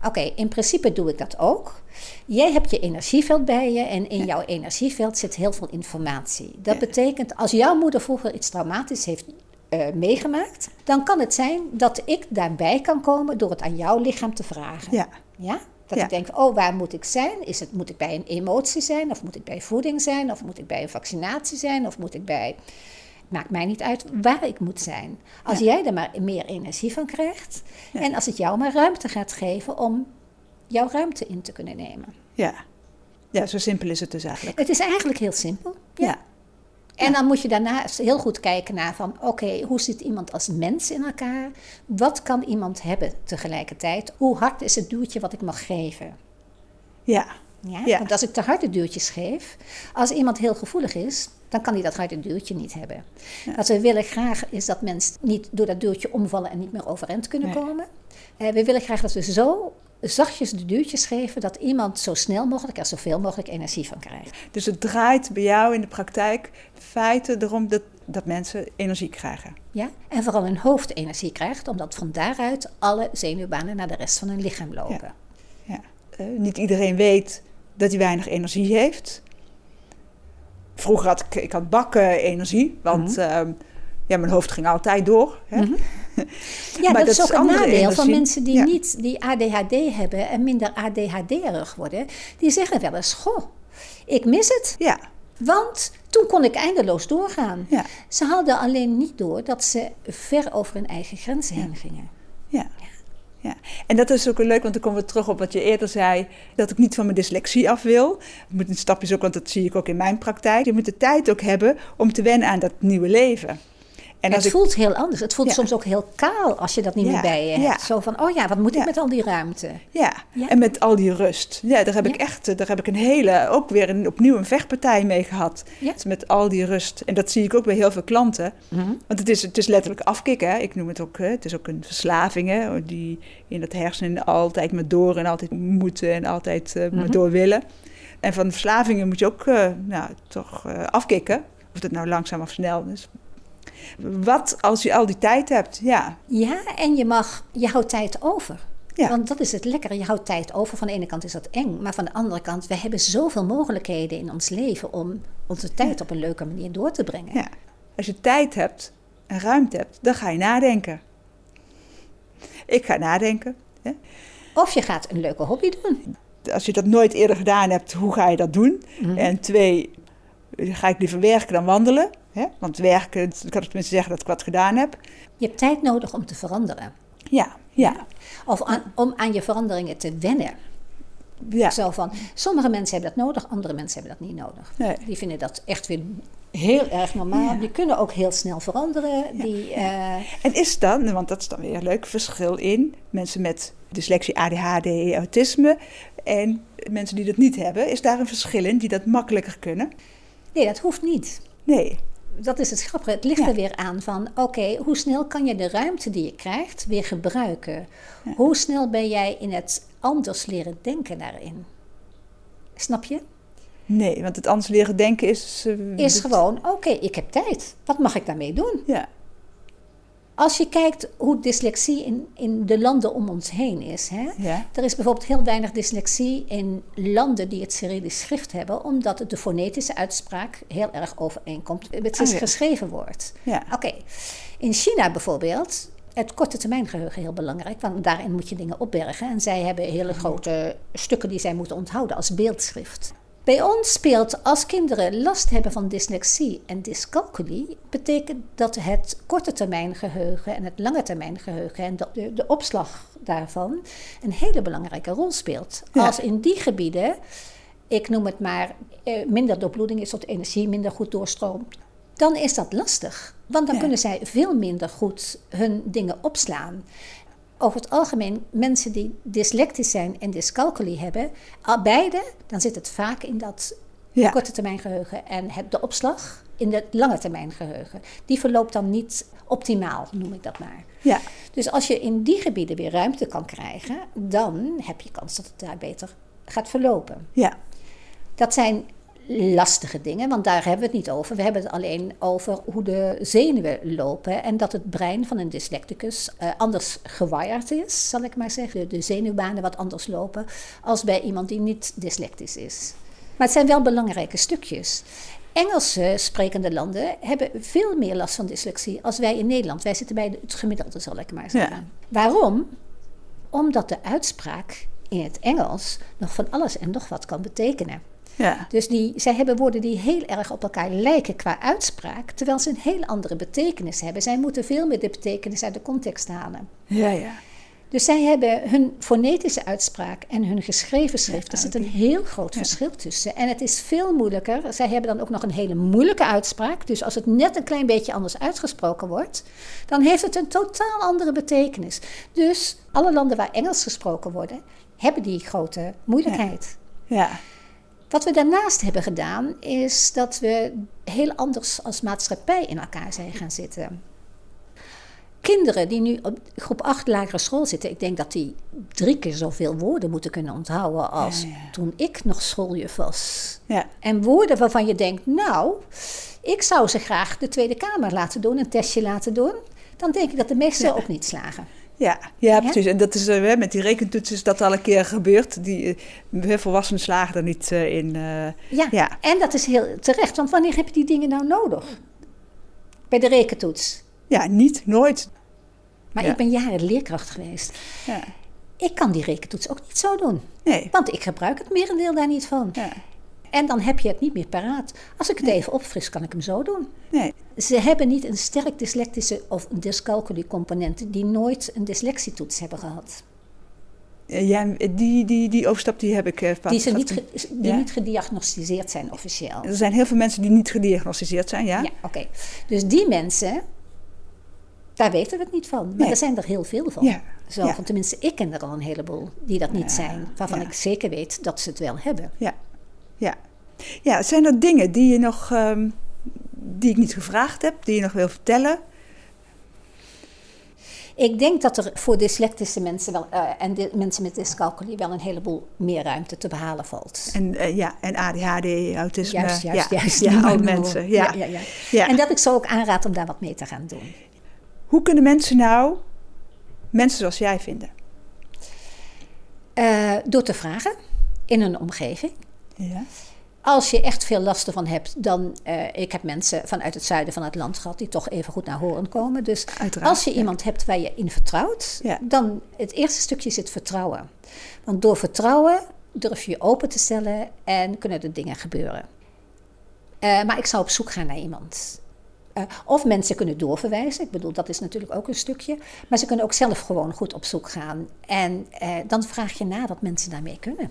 Speaker 3: Oké, in principe doe ik dat ook. Jij hebt je energieveld bij je en in jouw energieveld zit heel veel informatie. Dat
Speaker 2: Ja.
Speaker 3: betekent, als jouw moeder vroeger iets traumatisch heeft eh, meegemaakt, dan kan het zijn dat ik daarbij kan komen door het aan jouw lichaam te vragen.
Speaker 2: Ja,
Speaker 3: Ja? Dat
Speaker 2: Ja.
Speaker 3: ik denk, oh, waar moet ik zijn? Is het, moet ik bij een emotie zijn? Of moet ik bij voeding zijn? Of moet ik bij een vaccinatie zijn? Of moet ik bij... Maakt mij niet uit waar ik moet zijn. Als jij er maar meer energie van krijgt... en als het jou maar ruimte gaat geven om jouw ruimte in te kunnen nemen.
Speaker 2: ja. Ja, zo simpel is het dus eigenlijk.
Speaker 3: Het is eigenlijk heel simpel. Ja.
Speaker 2: Ja.
Speaker 3: En dan moet je daarna heel goed kijken naar van... oké, hoe zit iemand als mens in elkaar? Wat kan iemand hebben tegelijkertijd? Hoe hard is het duwtje wat ik mag geven?
Speaker 2: Ja,
Speaker 3: Ja?
Speaker 2: Ja.
Speaker 3: Want als ik te harde duwtjes geef, als iemand heel gevoelig is, dan kan hij dat harde duwtje niet hebben. Wat we willen graag is dat mensen niet door dat duwtje omvallen en niet meer overeind kunnen
Speaker 2: Nee.
Speaker 3: komen. Eh, we willen graag dat we zo zachtjes de duwtjes geven dat iemand zo snel mogelijk en zoveel mogelijk energie van krijgt.
Speaker 2: dus het draait bij jou in de praktijk feiten erom dat, dat mensen energie krijgen.
Speaker 3: Ja? En vooral hun hoofd energie krijgt, omdat van daaruit alle zenuwbanen naar de rest van hun lichaam lopen.
Speaker 2: Ja. Eh, niet iedereen weet dat hij weinig energie heeft. Vroeger had ik, ik had bakken energie, want ehm, ja, mijn hoofd ging altijd door. Hè?
Speaker 3: Mhm. Ja,
Speaker 2: Maar
Speaker 3: dat, is ook een nadeel van mensen die
Speaker 2: Ja.
Speaker 3: niet die ADHD hebben en minder ADHD-erig worden. Die zeggen wel eens, goh, ik mis het.
Speaker 2: Ja,
Speaker 3: Want toen kon ik eindeloos doorgaan.
Speaker 2: Ja.
Speaker 3: Ze hadden alleen niet door dat ze ver over hun eigen grenzen heen gingen.
Speaker 2: ja. Ja, en dat is ook leuk, want dan komen we terug op wat je eerder zei, dat ik niet van mijn dyslexie af wil. Ik moet in stapjes ook, want dat zie ik ook in mijn praktijk. Je moet de tijd ook hebben om te wennen aan dat nieuwe leven. En
Speaker 3: het
Speaker 2: ik,
Speaker 3: voelt heel anders. Het voelt
Speaker 2: Ja.
Speaker 3: soms ook heel kaal als je dat niet
Speaker 2: Ja,
Speaker 3: meer bij je
Speaker 2: ja.
Speaker 3: hebt. Zo van, oh ja, wat moet ik met al die ruimte?
Speaker 2: ja. En met al die rust. Ja, daar heb ik echt, eh, daar heb ik een hele, ook weer een, opnieuw een vechtpartij mee gehad. Dus met al die rust. En dat zie ik ook bij heel veel klanten.
Speaker 3: Mhm.
Speaker 2: Want het is, het is letterlijk afkicken. Ik noem het ook, het is ook een verslaving. Hè, die in het hersenen altijd maar door en altijd moeten en altijd maar
Speaker 3: Mhm.
Speaker 2: door willen. En van verslavingen moet je ook eh, nou, toch eh, afkicken. Of het nou langzaam of snel is. Wat als je al die tijd hebt? Ja,
Speaker 3: Ja, en je mag, je houdt tijd over.
Speaker 2: Ja.
Speaker 3: Want dat is het lekkere, je houdt tijd over. Van de ene kant is dat eng, maar van de andere kant, we hebben zoveel mogelijkheden in ons leven om onze tijd op een leuke manier door te brengen.
Speaker 2: ja. Als je tijd hebt en ruimte hebt, dan ga je nadenken. Ik ga nadenken. Hè.
Speaker 3: Of je gaat een leuke hobby doen.
Speaker 2: Als je dat nooit eerder gedaan hebt, hoe ga je dat doen?
Speaker 3: Mhm.
Speaker 2: En twee, ga ik liever werken dan wandelen? Hè? Want werken, ik kan tenminste zeggen dat ik wat gedaan heb.
Speaker 3: Je hebt tijd nodig om te veranderen.
Speaker 2: Ja, ja,
Speaker 3: Of aan- om aan je veranderingen te wennen.
Speaker 2: ja.
Speaker 3: Zo van, sommige mensen hebben dat nodig, andere mensen hebben dat niet nodig.
Speaker 2: Nee.
Speaker 3: Die vinden dat echt weer heel erg normaal.
Speaker 2: Ja.
Speaker 3: Die kunnen ook heel snel veranderen. Die, eh,
Speaker 2: En is dan, want dat is dan weer een leuk verschil in mensen met dyslexie, ADHD, autisme en mensen die dat niet hebben, is daar een verschil in die dat makkelijker kunnen?
Speaker 3: nee, dat hoeft niet.
Speaker 2: Nee.
Speaker 3: Dat is het grappige. Het ligt
Speaker 2: Ja.
Speaker 3: er weer aan van, oké, hoe snel kan je de ruimte die je krijgt weer gebruiken? Hoe snel ben jij in het anders leren denken daarin? Snap je?
Speaker 2: Nee, want het anders leren denken is... eh,
Speaker 3: Is gewoon, oké, ik heb tijd. Wat mag ik daarmee doen?
Speaker 2: Ja,
Speaker 3: Als je kijkt hoe dyslexie in, in de landen om ons heen is. Hè?
Speaker 2: ja,
Speaker 3: Er is bijvoorbeeld heel weinig dyslexie in landen die het Cyrillisch schrift hebben, omdat het de fonetische uitspraak heel erg overeenkomt met het
Speaker 2: Oh ja.
Speaker 3: geschreven woord.
Speaker 2: ja.
Speaker 3: Oké, in China bijvoorbeeld, het korte termijn geheugen heel belangrijk, want daarin moet je dingen opbergen. En zij hebben hele grote stukken die zij moeten onthouden als beeldschrift. Bij ons speelt als kinderen last hebben van dyslexie en dyscalculie, betekent dat het korte termijn geheugen en het lange termijn geheugen en de, de, opslag daarvan een hele belangrijke rol speelt.
Speaker 2: Ja.
Speaker 3: Als in die gebieden, ik noem het maar, eh, minder doorbloeding is, de energie minder goed doorstroomt, dan is dat lastig. Want dan
Speaker 2: Ja.
Speaker 3: kunnen zij veel minder goed hun dingen opslaan. Over het algemeen, mensen die dyslectisch zijn en dyscalculie hebben, al beide, dan zit het vaak in dat
Speaker 2: Ja.
Speaker 3: korte termijn geheugen en het, de opslag in het lange termijn geheugen. Die verloopt dan niet optimaal, noem ik dat maar.
Speaker 2: ja.
Speaker 3: Dus als je in die gebieden weer ruimte kan krijgen, dan heb je kans dat het daar beter gaat verlopen.
Speaker 2: ja.
Speaker 3: Dat zijn lastige dingen, want daar hebben we het niet over. We hebben het alleen over hoe de zenuwen lopen en dat het brein van een dyslecticus eh, anders gewired is, zal ik maar zeggen. De zenuwbanen wat anders lopen als bij iemand die niet dyslectisch is. Maar het zijn wel belangrijke stukjes. Engelse sprekende landen hebben veel meer last van dyslexie als wij in Nederland. Wij zitten bij het gemiddelde, zal ik maar zeggen.
Speaker 2: Ja.
Speaker 3: Waarom? Omdat de uitspraak in het Engels nog van alles en nog wat kan betekenen.
Speaker 2: Ja.
Speaker 3: Dus die, zij hebben woorden die heel erg op elkaar lijken qua uitspraak, terwijl ze een heel andere betekenis hebben. Zij moeten veel meer de betekenis uit de context halen.
Speaker 2: Ja, ja.
Speaker 3: Dus zij hebben hun fonetische uitspraak en hun geschreven schrift. Er zit een heel groot
Speaker 2: Ja.
Speaker 3: verschil tussen. En het is veel moeilijker. Zij hebben dan ook nog een hele moeilijke uitspraak. Dus als het net een klein beetje anders uitgesproken wordt, dan heeft het een totaal andere betekenis. Dus alle landen waar Engels gesproken worden, hebben die grote moeilijkheid.
Speaker 2: ja.
Speaker 3: Wat we daarnaast hebben gedaan, is dat we heel anders als maatschappij in elkaar zijn gaan zitten. Kinderen die nu op groep 8 lagere school zitten, ik denk dat die drie keer zoveel woorden moeten kunnen onthouden als
Speaker 2: Ja, ja.
Speaker 3: toen ik nog schooljuf was.
Speaker 2: ja.
Speaker 3: En woorden waarvan je denkt, nou, ik zou ze graag de Tweede Kamer laten doen, een testje laten doen. Dan denk ik dat de meesten ook niet slagen.
Speaker 2: Ja, ja, precies. En dat is, eh, met die rekentoets is dat al een keer gebeurd. Die eh, volwassenen slagen er niet eh, in.
Speaker 3: Ja.
Speaker 2: Ja.
Speaker 3: en dat is heel terecht, want wanneer heb je die dingen nou nodig? Bij de rekentoets.
Speaker 2: ja, niet, nooit.
Speaker 3: Maar
Speaker 2: Ja.
Speaker 3: ik ben jaren leerkracht geweest.
Speaker 2: Ja.
Speaker 3: Ik kan die rekentoets ook niet zo doen.
Speaker 2: Nee.
Speaker 3: Want ik gebruik het merendeel daar niet van.
Speaker 2: Ja.
Speaker 3: En dan heb je het niet meer paraat. Als ik het even opfris, kan ik hem zo doen.
Speaker 2: Nee.
Speaker 3: Ze hebben niet een sterk dyslectische of een dyscalculie component die nooit een dyslexietoets hebben gehad.
Speaker 2: Eh, Ja, die, die, die overstap die heb ik. eh,
Speaker 3: Die, ze niet, ge- die
Speaker 2: Ja.
Speaker 3: niet gediagnosticeerd zijn officieel.
Speaker 2: Er zijn heel veel mensen die niet gediagnosticeerd zijn, ja?
Speaker 3: Ja, oké. Dus die mensen, Daar weten we het niet van. Maar
Speaker 2: Nee.
Speaker 3: er zijn er heel veel van.
Speaker 2: Ja.
Speaker 3: Zo,
Speaker 2: Ja.
Speaker 3: van tenminste, ik ken er al een heleboel die dat niet zijn. Waarvan ik zeker weet dat ze het wel hebben.
Speaker 2: Ja. Ja. Ja, zijn er dingen die je nog, ehm, die ik niet gevraagd heb, die je nog wil vertellen?
Speaker 3: Ik denk dat er voor dyslectische mensen wel, eh, en de, mensen met dyscalculie wel een heleboel meer ruimte te behalen valt.
Speaker 2: En, eh, ja, en ADHD, autisme.
Speaker 3: Juist, juist,
Speaker 2: ja,
Speaker 3: juist.
Speaker 2: Ja,
Speaker 3: maar.
Speaker 2: mensen. Ja.
Speaker 3: Ja, ja, ja.
Speaker 2: Ja.
Speaker 3: En dat ik zo ook aanraad om daar wat mee te gaan doen.
Speaker 2: Hoe kunnen mensen nou mensen zoals jij vinden?
Speaker 3: Eh, door te vragen in een omgeving.
Speaker 2: Ja.
Speaker 3: Als je echt veel last ervan hebt, dan... eh, ik heb mensen vanuit het zuiden van het land gehad die toch even goed naar horen komen. Dus
Speaker 2: Uiteraard,
Speaker 3: als je
Speaker 2: ja.
Speaker 3: iemand hebt waar je in vertrouwt,
Speaker 2: Ja.
Speaker 3: dan het eerste stukje zit vertrouwen. Want door vertrouwen durf je je open te stellen en kunnen er dingen gebeuren. Eh, maar ik zou op zoek gaan naar iemand. Eh, of mensen kunnen doorverwijzen. Ik bedoel, dat is natuurlijk ook een stukje. Maar ze kunnen ook zelf gewoon goed op zoek gaan. En dan vraag je na wat mensen daarmee kunnen.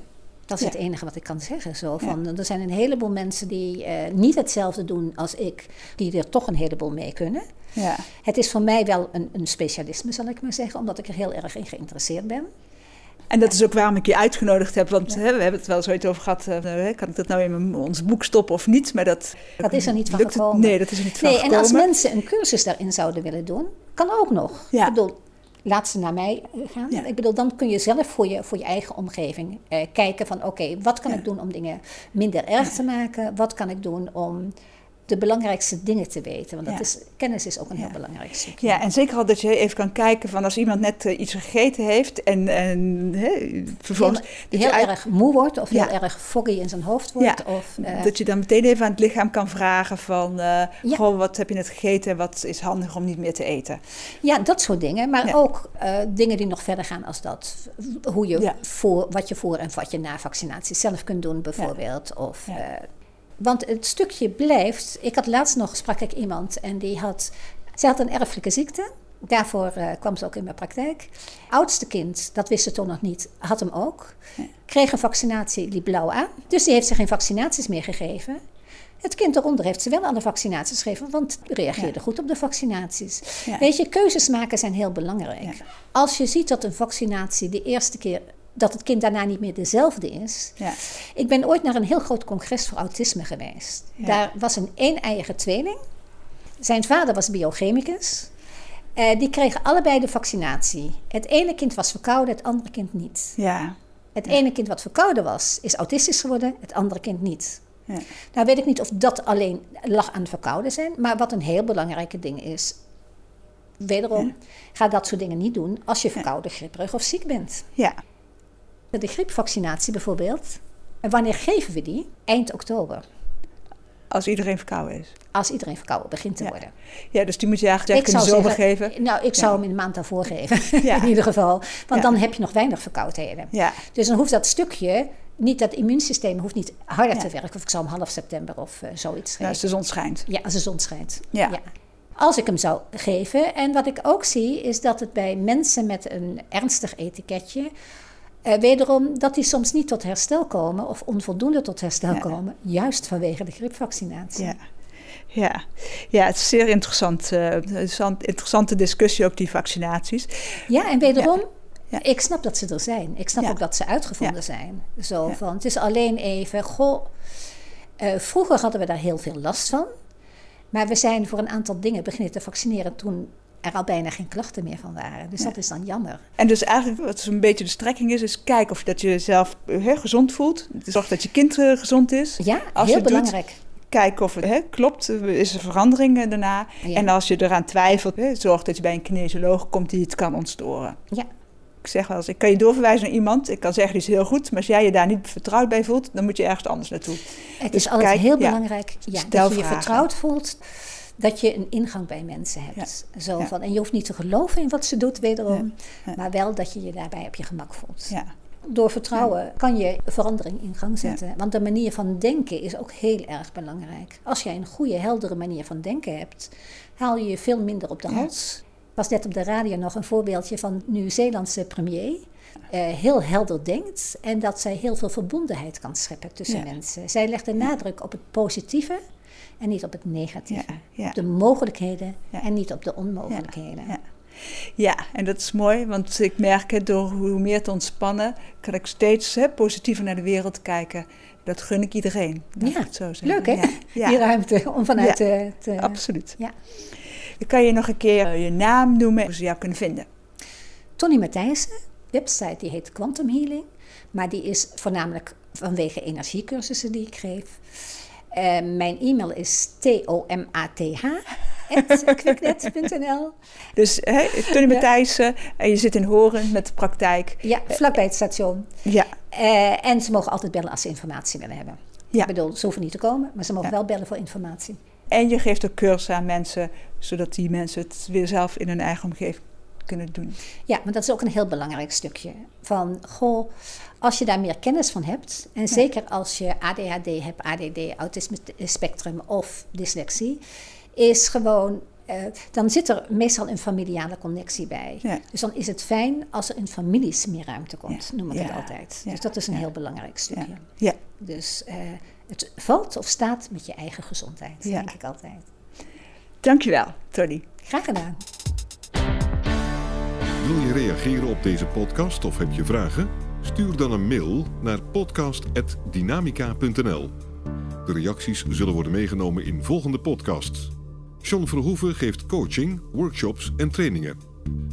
Speaker 3: Dat is
Speaker 2: Ja.
Speaker 3: het enige wat ik kan zeggen. Zo van, Er zijn een heleboel mensen die eh, niet hetzelfde doen als ik, die er toch een heleboel mee kunnen.
Speaker 2: Ja.
Speaker 3: Het is voor mij wel een, een specialisme, zal ik maar zeggen, omdat ik er heel erg in geïnteresseerd ben.
Speaker 2: En dat is ook waarom ik je uitgenodigd heb. Want hè, we hebben het wel zoiets over gehad. eh, kan ik dat nou in mijn- ons boek stoppen of niet? Maar dat,
Speaker 3: Dat is er niet van
Speaker 2: het-
Speaker 3: gekomen.
Speaker 2: Nee, dat is er niet van
Speaker 3: Nee, en
Speaker 2: gekomen.
Speaker 3: als mensen een cursus daarin zouden willen doen, kan ook nog.
Speaker 2: Ja.
Speaker 3: Ik bedoel, laat ze naar mij eh, gaan.
Speaker 2: Ja.
Speaker 3: Ik bedoel, dan kun je zelf voor je, voor je eigen omgeving eh, kijken van... oké, wat kan
Speaker 2: Ja.
Speaker 3: ik doen om dingen minder erg te maken? Wat kan ik doen om de belangrijkste dingen te weten? Want dat
Speaker 2: Ja.
Speaker 3: is, kennis is ook een
Speaker 2: Ja.
Speaker 3: heel belangrijk stukje.
Speaker 2: Ja, en zeker al dat je even kan kijken van als iemand net eh, iets gegeten heeft en, en vervolgens...
Speaker 3: Heel,
Speaker 2: uit-
Speaker 3: erg moe wordt of
Speaker 2: Ja.
Speaker 3: heel erg foggy in zijn hoofd wordt.
Speaker 2: Ja,
Speaker 3: Of, eh,
Speaker 2: Dat je dan meteen even aan het lichaam kan vragen van... Goh, wat heb je net gegeten en wat is handig om niet meer te eten?
Speaker 3: Ja, dat soort dingen. Maar ook dingen die nog verder gaan als dat. Hoe je voor, wat je voor en wat je na vaccinatie zelf kunt doen, bijvoorbeeld. Of, want het stukje blijft. Ik had laatst nog sprak ik iemand en die had. Zij had een erfelijke ziekte. Daarvoor eh, kwam ze ook in mijn praktijk. Oudste kind, dat wist ze toen nog niet, had hem ook. Kreeg een vaccinatie, liep blauw aan. Dus die heeft ze geen vaccinaties meer gegeven. Het kind eronder heeft ze wel alle vaccinaties gegeven, want reageerde goed op de vaccinaties.
Speaker 2: Ja.
Speaker 3: Weet je, keuzes maken zijn heel belangrijk.
Speaker 2: Ja.
Speaker 3: Als je ziet dat een vaccinatie de eerste keer, dat het kind daarna niet meer dezelfde is.
Speaker 2: Ja.
Speaker 3: Ik ben ooit naar een heel groot congres voor autisme geweest.
Speaker 2: Ja.
Speaker 3: Daar was een een-eiige tweeling. Zijn vader was biochemicus. Eh, die kregen allebei de vaccinatie. Het ene kind was verkouden, het andere kind niet.
Speaker 2: Ja.
Speaker 3: Het ene kind wat verkouden was, is autistisch geworden, het andere kind niet.
Speaker 2: Ja.
Speaker 3: Nou weet ik niet of dat alleen lag aan verkouden zijn, maar wat een heel belangrijke ding is. Wederom, ga dat soort dingen niet doen als je verkouden, gripperig of ziek bent.
Speaker 2: ja.
Speaker 3: De griepvaccinatie bijvoorbeeld, en wanneer geven we die? Eind oktober,
Speaker 2: Als iedereen verkouden is.
Speaker 3: als iedereen verkouden begint te
Speaker 2: Ja.
Speaker 3: worden.
Speaker 2: Ja, dus die moet je eigenlijk in de zomer geven.
Speaker 3: Nou, ik zou hem in de maand daarvoor geven,
Speaker 2: Ja.
Speaker 3: in ieder geval. Want dan heb je nog weinig verkoudheden.
Speaker 2: Ja.
Speaker 3: Dus dan hoeft dat stukje, niet dat immuunsysteem hoeft niet harder te werken. Of ik zou hem half september of eh, zoiets geven.
Speaker 2: Nou, als de zon schijnt.
Speaker 3: Ja, als de zon schijnt.
Speaker 2: Ja.
Speaker 3: Als ik hem zou geven. En wat ik ook zie, is dat het bij mensen met een ernstig etiketje. Eh, wederom dat die soms niet tot herstel komen of onvoldoende tot herstel
Speaker 2: Ja.
Speaker 3: komen, juist vanwege de griepvaccinatie.
Speaker 2: Ja. Ja. ja, het is zeer interessant. eh, interessant- interessante discussie ook die vaccinaties.
Speaker 3: Ja, en wederom,
Speaker 2: Ja.
Speaker 3: ik snap dat ze er zijn. Ik snap ook dat ze uitgevonden zijn. Zo van, het is alleen even, goh, eh, vroeger hadden we daar heel veel last van. Maar we zijn voor een aantal dingen beginnen te vaccineren toen er al bijna geen klachten meer van waren. Dus dat is dan jammer.
Speaker 2: En dus eigenlijk wat zo'n beetje de strekking is, is kijken of je dat je jezelf eh, gezond voelt. Zorg dat je kind eh, gezond is.
Speaker 3: Ja,
Speaker 2: Als
Speaker 3: heel
Speaker 2: doet,
Speaker 3: belangrijk.
Speaker 2: Kijken of het klopt, is er verandering eh, daarna.
Speaker 3: Ja.
Speaker 2: En als je eraan twijfelt, zorg dat je bij een kinesioloog komt die het kan ontstoren.
Speaker 3: Ja,
Speaker 2: Ik zeg wel eens, ik kan je doorverwijzen naar iemand. Ik kan zeggen, die is heel goed. Maar als jij je daar niet vertrouwd bij voelt, dan moet je ergens anders naartoe.
Speaker 3: het
Speaker 2: Dus
Speaker 3: is altijd
Speaker 2: kijk,
Speaker 3: heel belangrijk ja, dat je je vertrouwd voelt. Dat je een ingang bij mensen hebt. Zo van, en je hoeft niet te geloven in wat ze doet, wederom. Maar wel dat je je daarbij op je gemak voelt.
Speaker 2: Ja,
Speaker 3: Door vertrouwen kan je verandering in gang zetten. Want de manier van denken is ook heel erg belangrijk. Als jij een goede, heldere manier van denken hebt, haal je je veel minder op de hals. Was net op de radio nog een voorbeeldje van Nieuw-Zeelandse premier. eh, heel helder denkt en dat zij heel veel verbondenheid kan scheppen tussen
Speaker 2: Ja.
Speaker 3: mensen. Zij legt de nadruk op het positieve en niet op het negatieve.
Speaker 2: Ja.
Speaker 3: Op de mogelijkheden en niet op de onmogelijkheden.
Speaker 2: Ja. Ja, en dat is mooi, want ik merk het door hoe meer te ontspannen, kan ik steeds hè, positiever naar de wereld kijken. Dat gun ik iedereen. ik
Speaker 3: Ja,
Speaker 2: het zo.
Speaker 3: Leuk hè?
Speaker 2: Ja, ja,
Speaker 3: Die ruimte om vanuit
Speaker 2: Ja,
Speaker 3: te, te-
Speaker 2: absoluut.
Speaker 3: Ja.
Speaker 2: Kan je nog een keer je naam noemen, hoe ze jou kunnen vinden.
Speaker 3: Tony Matthijssen, website die heet Quantum Healing. Maar die is voornamelijk vanwege energiecursussen die ik geef. Eh, mijn e-mail is tomath.quicknet.nl.
Speaker 2: Dus hè, Tony Matthijssen, en je zit in Horen met de praktijk.
Speaker 3: Ja, vlakbij het station.
Speaker 2: Ja,
Speaker 3: Eh, en ze mogen altijd bellen als ze informatie willen hebben.
Speaker 2: Ja.
Speaker 3: Ik bedoel, ze hoeven niet te komen, maar ze mogen
Speaker 2: Ja.
Speaker 3: wel bellen voor informatie.
Speaker 2: en je geeft ook cursussen aan mensen, zodat die mensen het weer zelf in hun eigen omgeving kunnen doen.
Speaker 3: Ja, maar dat is ook een heel belangrijk stukje. Van, goh, als je daar meer kennis van hebt... en zeker als je ADHD hebt, ADD, autisme spectrum of dyslexie... is gewoon... eh, dan zit er meestal een familiale connectie bij.
Speaker 2: Ja.
Speaker 3: Dus dan is het fijn als er in families meer ruimte komt,
Speaker 2: Ja.
Speaker 3: noem ik het altijd.
Speaker 2: Ja.
Speaker 3: Dus dat is een
Speaker 2: Ja.
Speaker 3: heel belangrijk stukje.
Speaker 2: Ja, ja.
Speaker 3: Dus eh, het valt of staat met je eigen gezondheid,
Speaker 2: Ja.
Speaker 3: denk ik altijd.
Speaker 2: dankjewel Tony.
Speaker 3: Graag gedaan.
Speaker 1: Wil je reageren op deze podcast of heb je vragen? Stuur dan een mail naar podcast.dynamica.nl. De reacties zullen worden meegenomen in volgende podcasts. John Verhoeven geeft coaching, workshops en trainingen.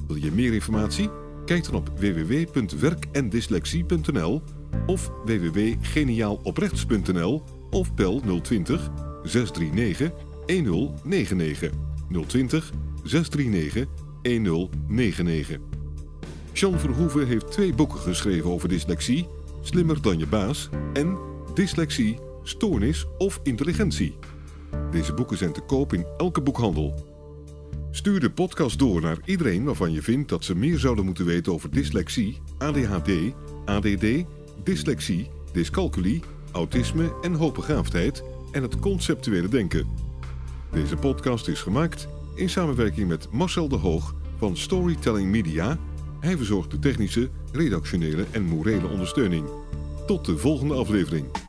Speaker 1: Wil je meer informatie? Kijk dan op www.werkendyslexie.nl of www.geniaaloprechts.nl of bel 020 639 1099 020 639 1099. Jean Verhoeven heeft twee boeken geschreven over dyslexie: Slimmer dan je baas en Dyslexie, Stoornis of Intelligentie. Deze boeken zijn te koop in elke boekhandel. Stuur de podcast door naar iedereen waarvan je vindt dat ze meer zouden moeten weten over dyslexie, ADHD, ADD, dyslexie, dyscalculie, autisme en hoogbegaafdheid en het conceptuele denken. Deze podcast is gemaakt in samenwerking met Marcel de Hoog van Storytelling Media. Hij verzorgt de technische, redactionele en morele ondersteuning. Tot de volgende aflevering.